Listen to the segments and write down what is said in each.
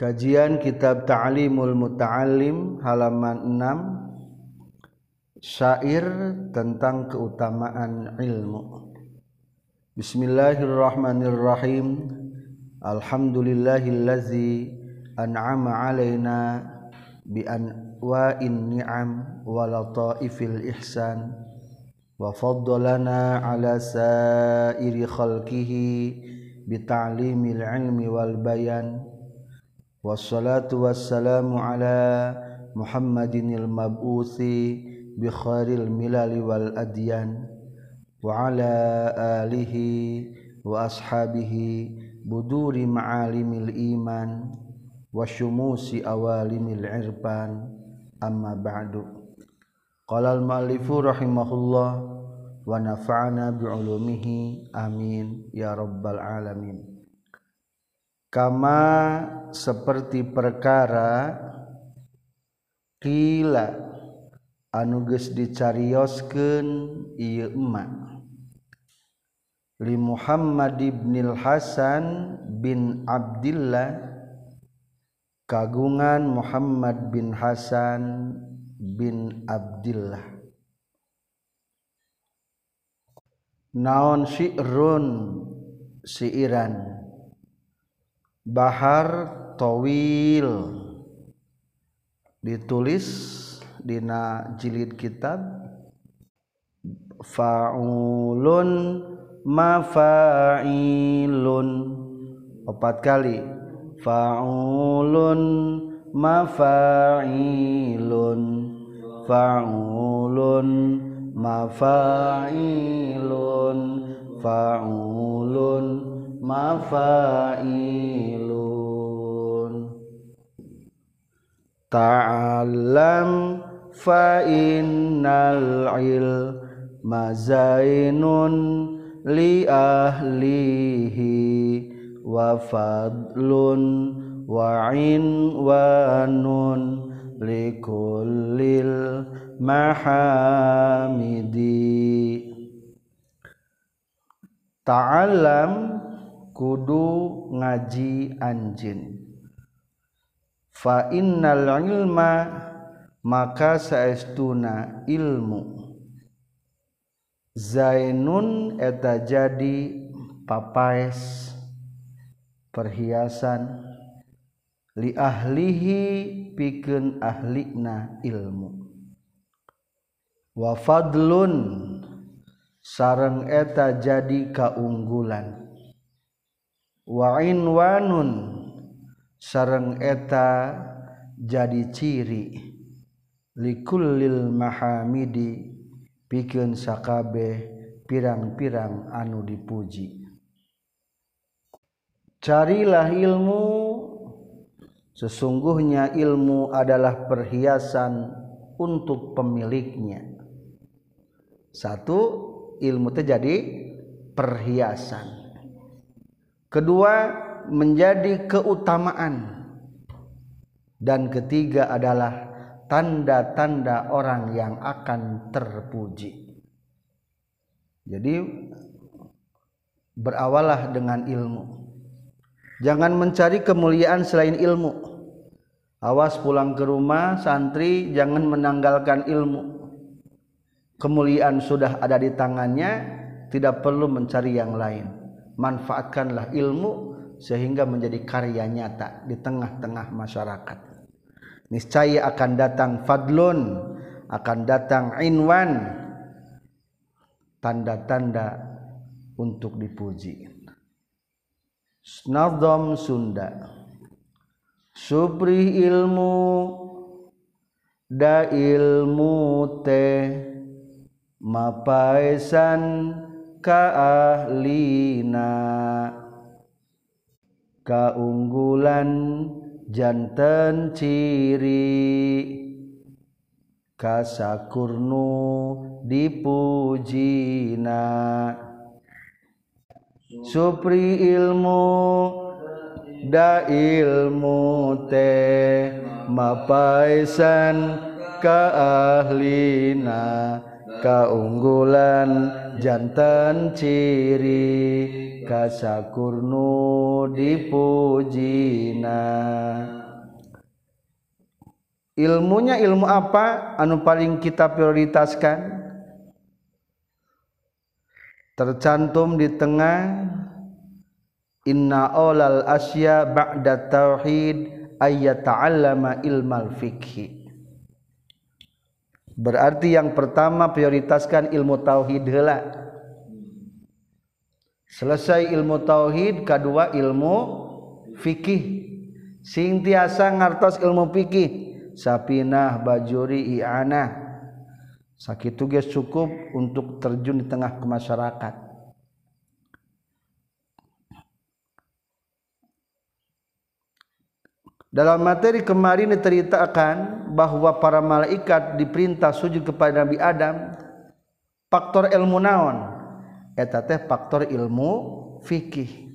Kajian Kitab Ta'limul Muta'allim halaman 6 Syair tentang keutamaan ilmu. Bismillahirrahmanirrahim. Alhamdulillahillazi an'ama alaina bi anwa'in ni'am wa lataifil ihsan wa faddalana ala sairi khalqihi bi ta'limil ilmi wal bayan wassalatu wassalamu ala Muhammadinil mab'uthi bi khairil milali wal adyan wa ala alihi wa ashabihi buduri ma'alimil iman wa syumusi awalimil irfan amma ba'du qala al muallifu rahimahullah wa nafa'ana bi ulumihi amin ya rabbal alamin kama seperti perkara kila anu geus dicarioskeun ieu emak. Li Muhammad ibnil Hasan bin Abdillah kagungan Muhammad bin Hasan bin Abdillah. Naon syi'run siiran bahar tawil. Ditulis dina jilid kitab fa'ulun mafa'ilun. Empat kali. Fa'ulun mafa'ilun. Fa'ulun mafa'ilun. Fa'ulun mafa'ilun ta'allam fa innal ilma zainun li ahlihi wa fadlun wa inwanun likullil mahamidi. Ta'alam kudu ngaji anjin fa innal ilma maka saestuna ilmu. Zainun eta jadi papaes perhiasan. Li ahlihi pikeun ahlina ilmu. Wa fadlun sareng eta jadi kaunggulan wa inwanun. Sareng eta jadi ciri. Likullil mahamidi. Pikeun sakabeh pirang-pirang anu dipuji. Carilah ilmu. Sesungguhnya ilmu adalah perhiasan untuk pemiliknya. Satu ilmu itu jadi perhiasan kedua menjadi keutamaan. Dan ketiga adalah tanda-tanda orang yang akan terpuji. Jadi berawalah dengan ilmu. Jangan mencari kemuliaan selain ilmu. Awas pulang ke rumah santri jangan menanggalkan ilmu. Kemuliaan sudah ada di tangannya tidak perlu mencari yang lain manfaatkanlah ilmu sehingga menjadi karya nyata di tengah-tengah masyarakat. Niscaya akan datang fadlun akan datang inwan tanda-tanda untuk dipuji. Snadom Sunda. Supri ilmu da ilmu teh mapaesan kaahlina kaunggulan jantan ciri. Kasakurnu dipujina. Supri ilmu da ilmu teh mapaisan kaahlina kaunggulan jantan ciri kasakurnu dipujina ilmunya ilmu apa? Anu paling kita prioritaskan? Tercantum di tengah. Inna olal asya ba'da tauhid ayat ta'allama ilmal fikhi berarti yang pertama prioritaskan ilmu tauhid heula selesai ilmu tauhid kedua ilmu fikih. Sing tiasa ngartos ilmu fikih sapinah bajuri i'anah. Sakitu geus cukup untuk terjun di tengah masyarakat Dalam materi kemarin diceritakan bahwa para malaikat diperintah sujud kepada Nabi Adam. Faktor ilmu naon? Eta teh faktor ilmu fikih.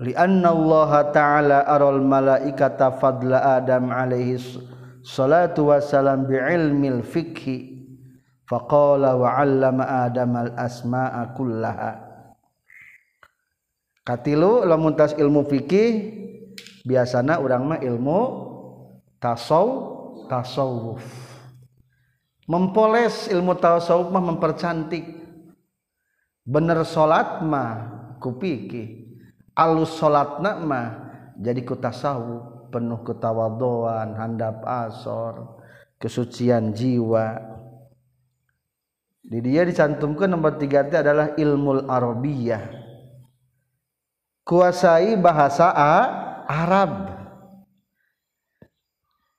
Lianna Allah Ta'ala aral malaikata fadla Adam alaihi salatu wassalam bi'ilmil fikhi. Faqala wa 'allama Adam al-asma'a kullaha katilu lamun tas ilmu fikih biasana urang mah ilmu tasaw tasawuf. Mempoles ilmu tasawuf mah mempercantik. Bener salat mah ku fikih alus salatna mah jadi ku tasawuf penuh ketawaduan handap asor kesucian jiwa. Di dia dicantumkan nomor tiga itu adalah ilmu arabiyah kuasai bahasa A, Arab.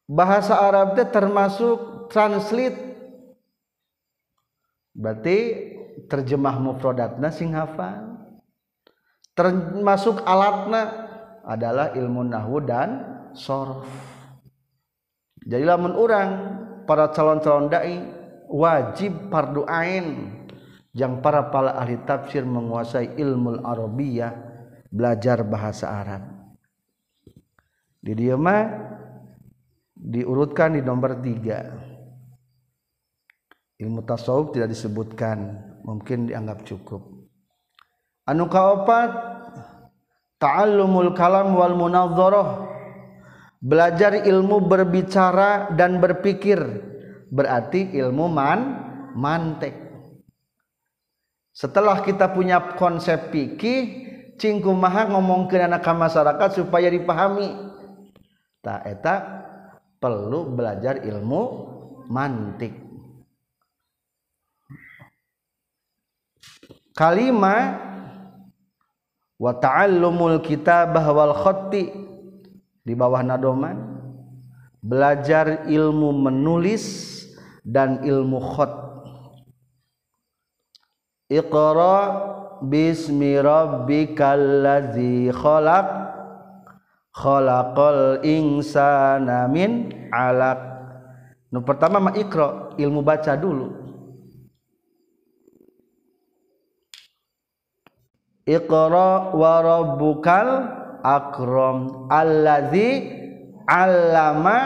Bahasa Arab itu termasuk translate. Berarti terjemah mufradatna sing hafal. Termasuk alatna adalah ilmu nahwu dan sorf jadi lamun orang para calon-calon dai wajib fardu ain. Yang para para ahli tafsir menguasai ilmu arabiyah belajar bahasa Arab. Di dia mah diurutkan di nomor tiga. Ilmu tasawuf tidak disebutkan mungkin dianggap cukup. Anu kaopat? Ta'allumul kalam wal munadharah belajar ilmu berbicara dan berpikir berarti ilmu man mantek setelah kita punya konsep pikir cingku maha ngomong ke anak masyarakat supaya dipahami? Tak eta perlu belajar ilmu mantik. Kalima wa ta'allumul kitabah wal khatti di bawah nadoman belajar ilmu menulis dan ilmu khat iqra bismi rabbikal ladzi khalaq. Khalaqal insana min 'alaq. Nu pertama mah ikra ilmu baca dulu. Iqra wa rabbukal akram. Allazi 'allama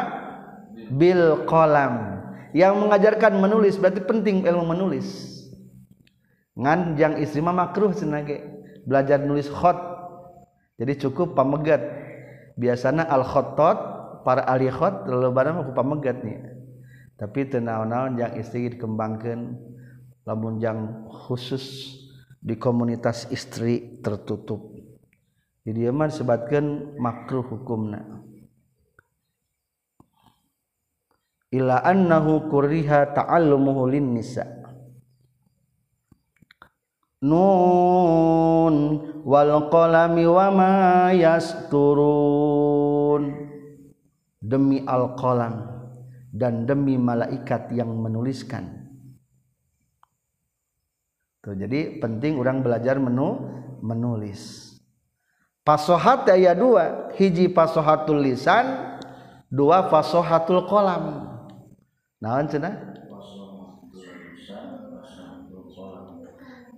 bil qalam. Yang mengajarkan menulis berarti penting ilmu menulis nganjang istri mah makruh senage belajar nulis khot. Jadi cukup pamegat. Biasanya al khotot para ahli khot lalu barang aku pamegat nih. Tapi tenau-naun yang istri dikembangkan lamun yang khusus di komunitas istri tertutup. Jadi emang sebatkan makruh hukumna. Ila annahu kuriha ta'allumuhu lin nisa' Nun wal qalami wa ma yasturun demi al-qalam dan demi malaikat yang menuliskan. Tuh, jadi penting orang belajar menu menulis. Pasohat ayat dua, hiji pasohatul lisan, dua pasohatul kolam. Naon cenah?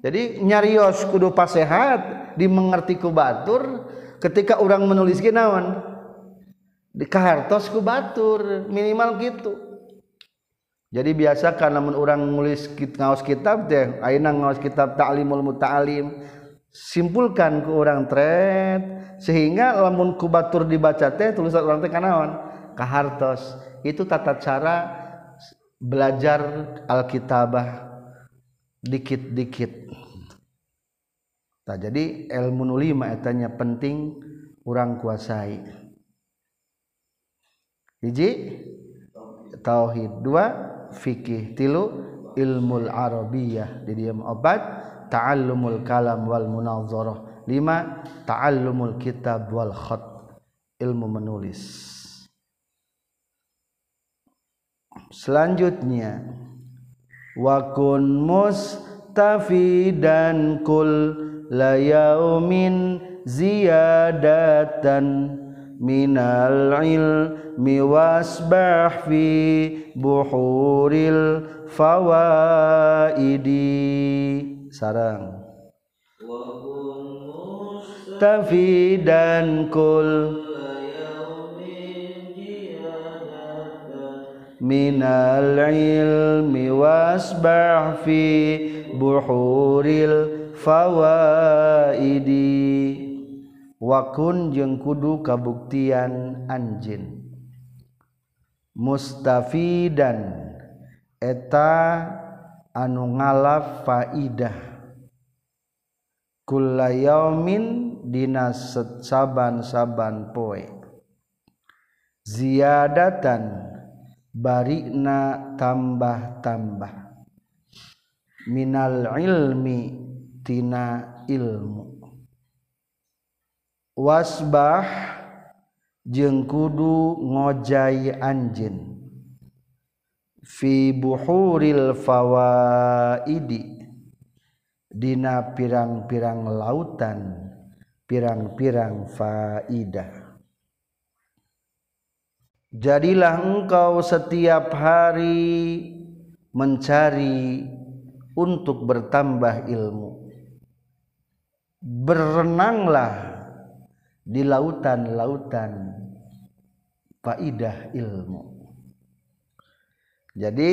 Jadi nyarios kudu pasehat dimengerti ku batur ketika orang menulis naon? Di kahartos ku batur minimal gitu. Jadi biasa karena namun orang nulis ngaos kitab teh ayeuna ngaos kitab ta'limul muta'alim simpulkan ke orang tret sehingga lamun kubatur dibaca teh tulisan orang teh kanaon kahartos. Itu tata cara belajar alkitabah dikit-dikit. Nah, jadi ilmu nulima etanya penting orang kuasai. Hiji tauhid. Dua fikih. Tilu ilmu arabiyah. Di diam obat ta'allumul kalam wal munazarah. Lima ta'allumul kitab wal khat. Ilmu menulis. Selanjutnya wa kun mustafidan kul la yaumin ziyadatan minal ilmi wasbah fi buhuril fawaidi. Sarang. Tafi dan kul minal ilmi wasbah fi buhuril fawaidi. Wakun jeung kudu kabuktian anjin mustafidan eta anu ngalaf faidah. Kulla yaumin dina saban-saban poe. Ziyadatan barina tambah-tambah. Minal ilmi tina ilmu. Wasbah jeung kudu ngojai anjin fi buhuril fawaidi dina pirang-pirang lautan pirang-pirang faidah jadilah engkau setiap hari mencari untuk bertambah ilmu. Berenanglah di lautan-lautan faidah ilmu. Jadi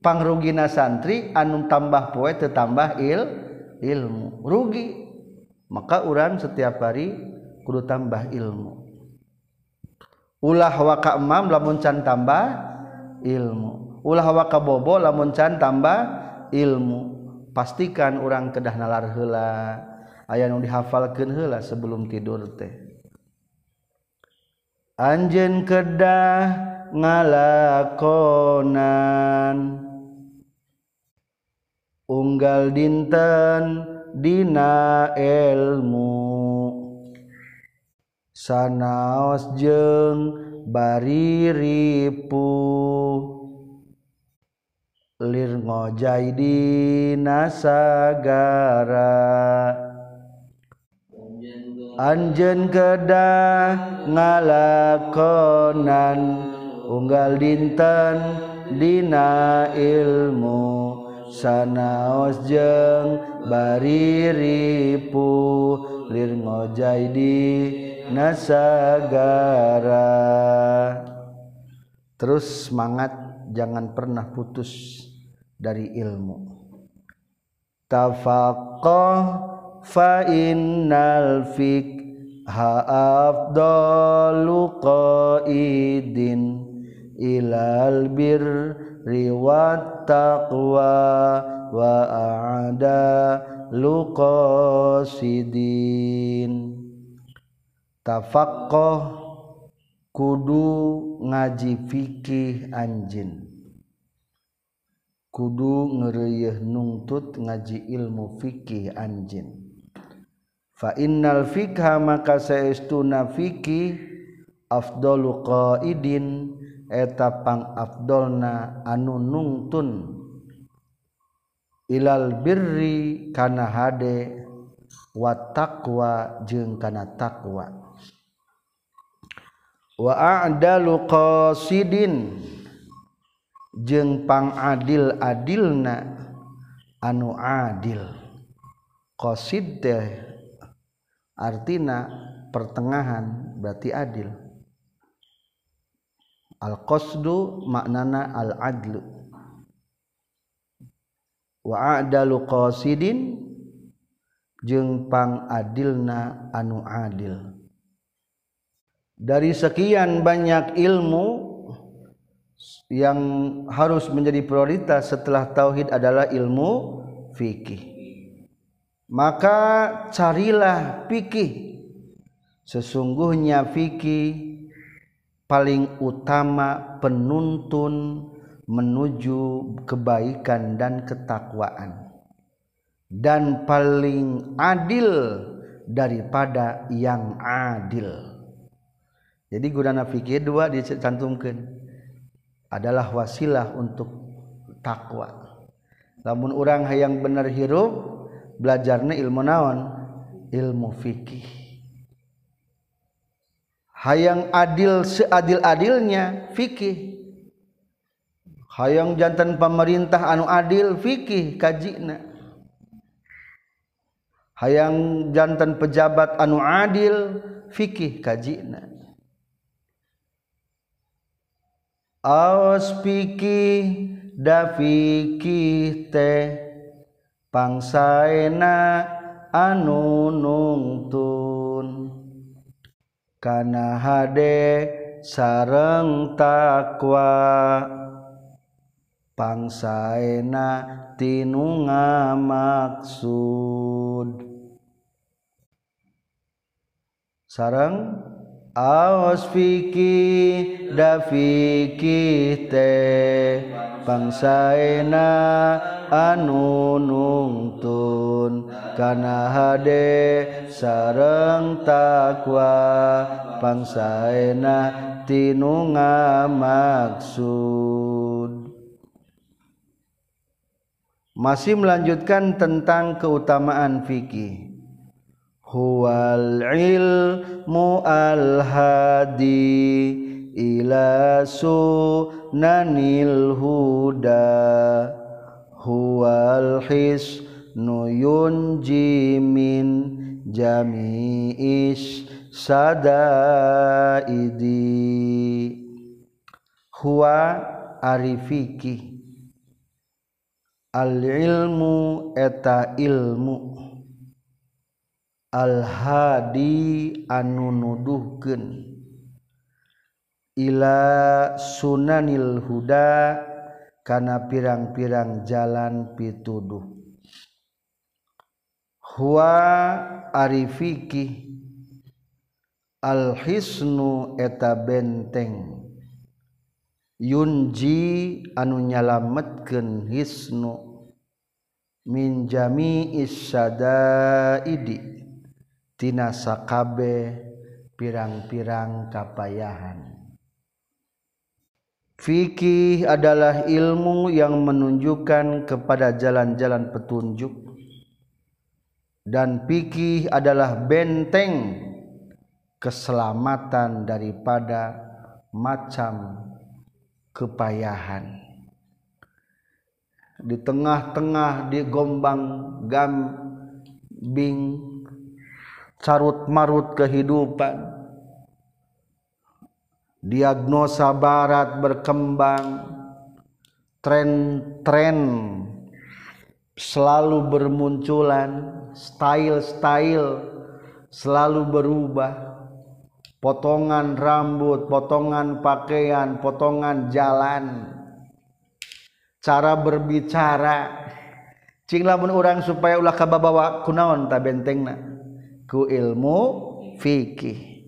pangrugina santri anu tambah poe tambah il ilmu. Rugi maka orang setiap hari kudu tambah ilmu ulah waka emam lamun can tambah ilmu. Ulah waka bobo lamun can tambah ilmu. Pastikan orang kedah nalar hela aya nu dihafalkeun heula sebelum tidur teh. Anjeun kedah ngalakonan. Unggal dinten dina ilmu. sanaos jeung bariripu. Lir ngojai di nasagara. Anjen kedah ngalakonan unggal dinten dina ilmu. Sanaos jeung bariripu. Lir ngojai di nasagara. Terus semangat jangan pernah putus dari ilmu. Tafaqah fa innal fik ha afdalu qaidin ilal bir riwat taqwa wa a'da luqasidin tafaqqah kudu ngaji fikih anjin kudu ngereyeh nungtut ngaji ilmu fikih anjin fa innal fikha maka saestuna fikih afdalu qaidin eta pang afdolna anu nungtun. Ilal birri kana hade wa taqwa jeung kana taqwa wa a'dalu qasidin. Jeung pangadil adilna anu adil. Qasid teh artina pertengahan berarti adil. Al qasdu maknana al adlu wa'adalu qasidin jeung pangadilna anu adil. Dari sekian banyak ilmu yang harus menjadi prioritas setelah tauhid adalah ilmu fikih. Maka carilah fikih. Sesungguhnya fikih paling utama penuntun menuju kebaikan dan ketakwaan. Dan paling adil daripada yang adil jadi gudana fikih dua dicantumkan adalah wasilah untuk takwa. Namun orang yang benar hirup belajarnya ilmu naon? Ilmu fikih. Hayang adil seadil-adilnya fikih. Hayang jantan pemerintah anu adil fikih kajina. Hayang jantan pejabat anu adil fikih kajina Aos pikih da fikih teh pangsaena anu nungtun kana hade sareng takwa pangsaena tinu ngamaksud. Sareng? Aos fikih da fikih teh pangsaena anu nungtun. Kana hade sareng takwa pangsaena tinu ngamaksud. Masih melanjutkan tentang keutamaan fikih huwal ilmu al hadi ila sunanil huda. Huwal hisnu yunji min jami'is sadaidi. Huwa arifiki. Al ilmu eta ilmu Al-hadi anu nuduhkeun ila sunanil huda kana pirang-pirang jalan pituduh. Huwa arifiki al hisnu eta benteng. Yunji anu nyalametkeun hisnu min jami'is sadaidi tina sakabe pirang-pirang kapayahan. Fikih adalah ilmu yang menunjukkan kepada jalan-jalan petunjuk. Dan fikih adalah benteng keselamatan daripada macam kepayahan. Di tengah-tengah di gombang gambing carut marut kehidupan. Diagnosa barat berkembang. Tren-tren selalu bermunculan. Style-style selalu berubah. Potongan rambut potongan pakaian potongan jalan. Cara berbicara. Cing lamun orang supaya ulah kababawa kunaon ta bentengna ku ilmu fikih.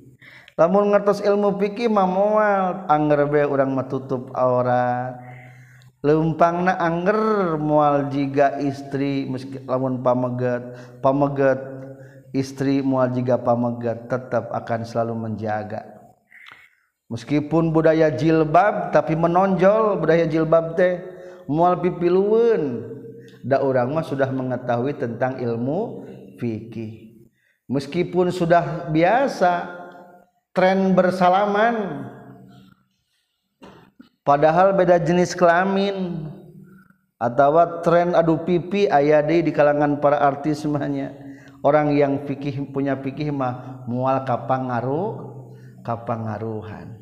Lamun ngertos ilmu fikih mah moal anger be urang mah tutup aurat leumpangna anger moal jiga istri meski lamun pamegat pamegat istri moal jiga pamegat tetap akan selalu menjaga. Meskipun budaya jilbab tapi menonjol budaya jilbab teh moal pipilueun. Da urang mah sudah mengetahui tentang ilmu fikih meskipun sudah biasa tren bersalaman. Padahal beda jenis kelamin. Atau tren adu pipi ayah di kalangan para artis semuanya orang yang fikih punya fikih mah mual kapang ngaruh kapang ngaruhan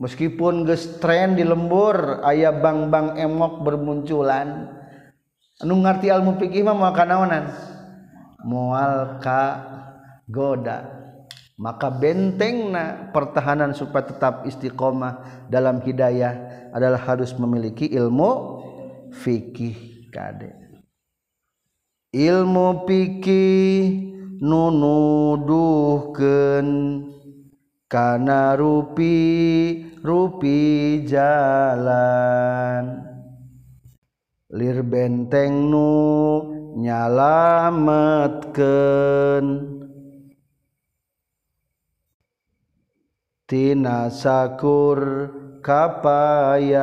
meskipun gestren di lembur ayah bang-bang emok bermunculan. Anu ngerti ilmu fikih mah moal kanaonan moal ka goda. Maka bentengna pertahanan supaya tetap istiqomah dalam hidayah adalah harus memiliki ilmu fikih kade. Ilmu fikih nunuduhkeun kana rupi rupi jalan. Lir benteng nu nyalametken tina sakur kapayahan.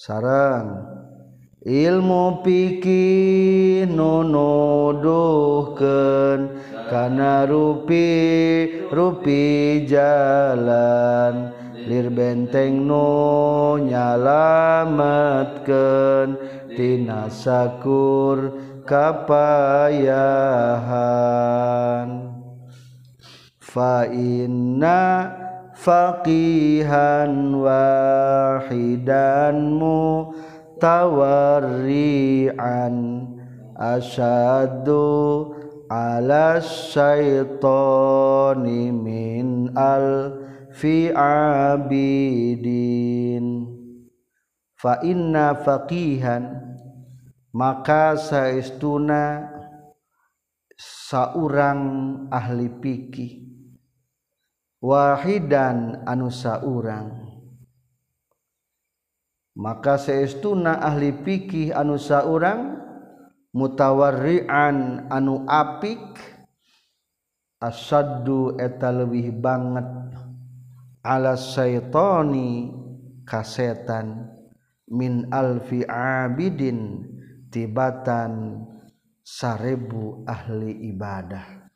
Sarang ilmu pikir nunuduhkeun kana rupi rupi jalan. lir benteng nu nyalametkeun tina sakur kapayahan. Fa inna faqihan wahidan mutawarri'an asyadu ala syaitani min al fi abidin. Fa inna faqihan maka saestuna saurang ahli fikih. Wahidan anu saurang. Maka saistuna ahli fikih anu saurang mutawarrian anu apik asaddu eta leuwih banget. Ala syaitani kasetan min alfi abidin tibatan sarebu ahli ibadah.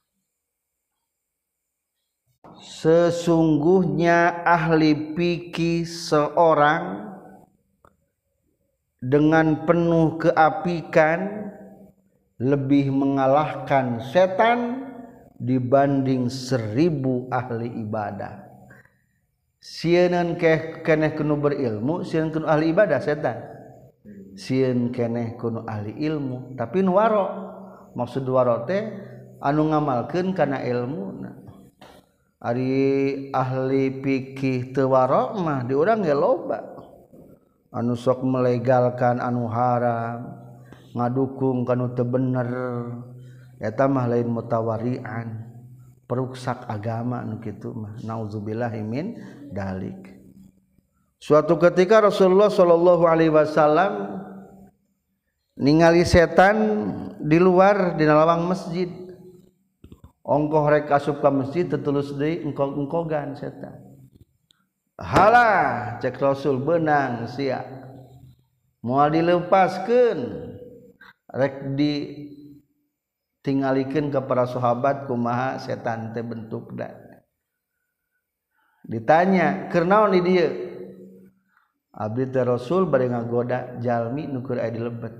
Sesungguhnya ahli pikih seorang dengan penuh keapikan lebih mengalahkan setan dibanding seribu ahli ibadah sieun keh keneh kuno berilmu sieun kuno ahli ibadah setan. Hmm. Sieun keneh kuno ahli ilmu tapi nu waro. Maksud waro teh anu ngamalkeun kana ilmu ari ahli fikih teu waro mah di urang ge loba. Anu sok melegalkan anu haram ngadukung kanu teu bener. Eta mah lain mutawarian peruksak agama nu kitu mah. Nauzubillahi min dalik. Suatu ketika Rasulullah Shallallahu Alaihi Wasallam ningali setan di luar di lawang masjid. Ongkoh rek asup ke masjid tetulus deui engkog-engkogan setan. Halah cek Rasul benang sia. Moal dilepaskan. Rek di tinggalikan kepada sahabat kumaha setan teh bentuk dah. ditanya karena di dia Abdi Rasul bari ngagoda jalmi nukur aya di lebet.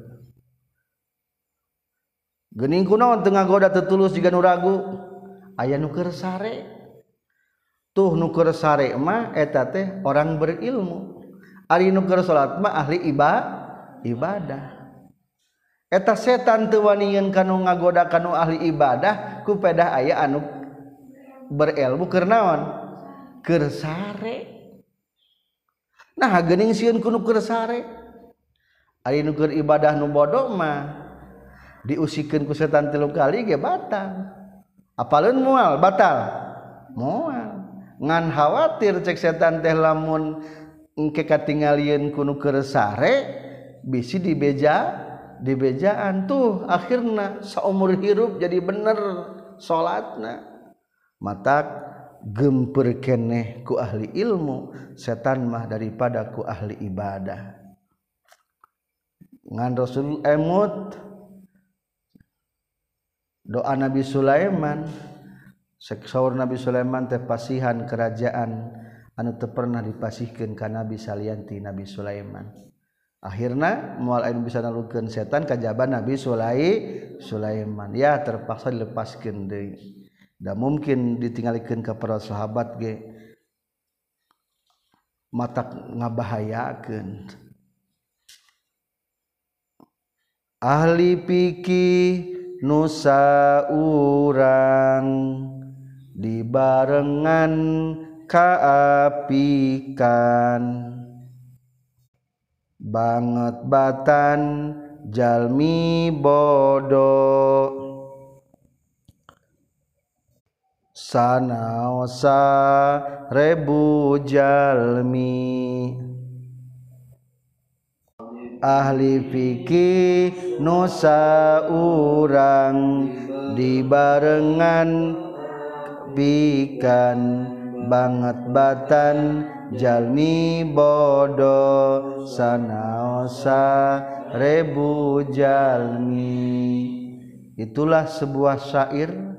Geuning kunaon teu ngagoda tetulus jiga nu ragu aya nuker sare. Tuh nuker sare mah eta teh orang berilmu. Ari nuker salat mah ahli iba ibadah. Eta setan teu waningkeun kanu ngagoda kanu ahli ibadah ku pedah aya anu berilmu keur kersare. Nah gening siun kunu kersare. Ari nu keur ibadah nu bodo mah diusikeun ku setan tilu kali ge batal. Apalun mual? Batal. Mual. Ngan khawatir cek setan teh lamun engke katingalieun kunu kersare bisi dibeja dibejaan tuh. Akhirna seumur hirup jadi bener salatna matak gemper keneh ku ahli ilmu setan mah daripada ku ahli ibadah. Ngan Rasul emut doa Nabi Sulaiman seksaur Nabi Sulaiman teh pasihan kerajaan anu teu pernah dipasihkeun ka Nabi salianti Nabi Sulaiman. Akhirna moal anu bisa nalugkeun setan ka Nabi Sulai Sulaiman. Ya terpaksa dilepaskeun deui. dan mungkin ditinggalikan ke para sahabat ge. Mata ngabahayakan ahli pikir nusa urang dibarengan kaapikan. Banget batan jalmi bodoh. Sanaosa rebu jalmi. Ahli fikih nusa urang dibarengan bikan banget batan jalmi bodoh sanaosa rebu jalmi. Itulah sebuah syair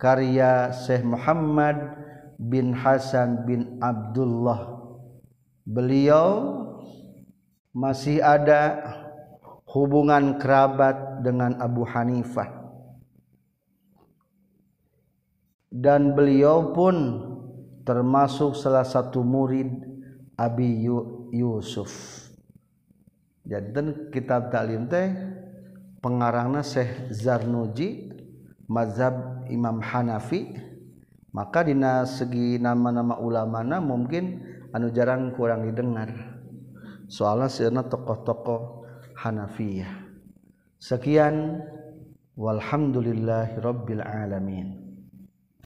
karya Syekh Muhammad bin Hasan bin Abdullah. Beliau masih ada hubungan kerabat dengan Abu Hanifah. Dan beliau pun termasuk salah satu murid Abi Yusuf. Jadi kitab taklim teh pengarangna Syekh Zarnuji mazhab Imam Hanafi maka dina segi nama-nama ulamana mungkin anu jarang kurang didengar. Soalnya sebenarnya tokoh-tokoh Hanafiyah. Sekian walhamdulillahirabbil alamin.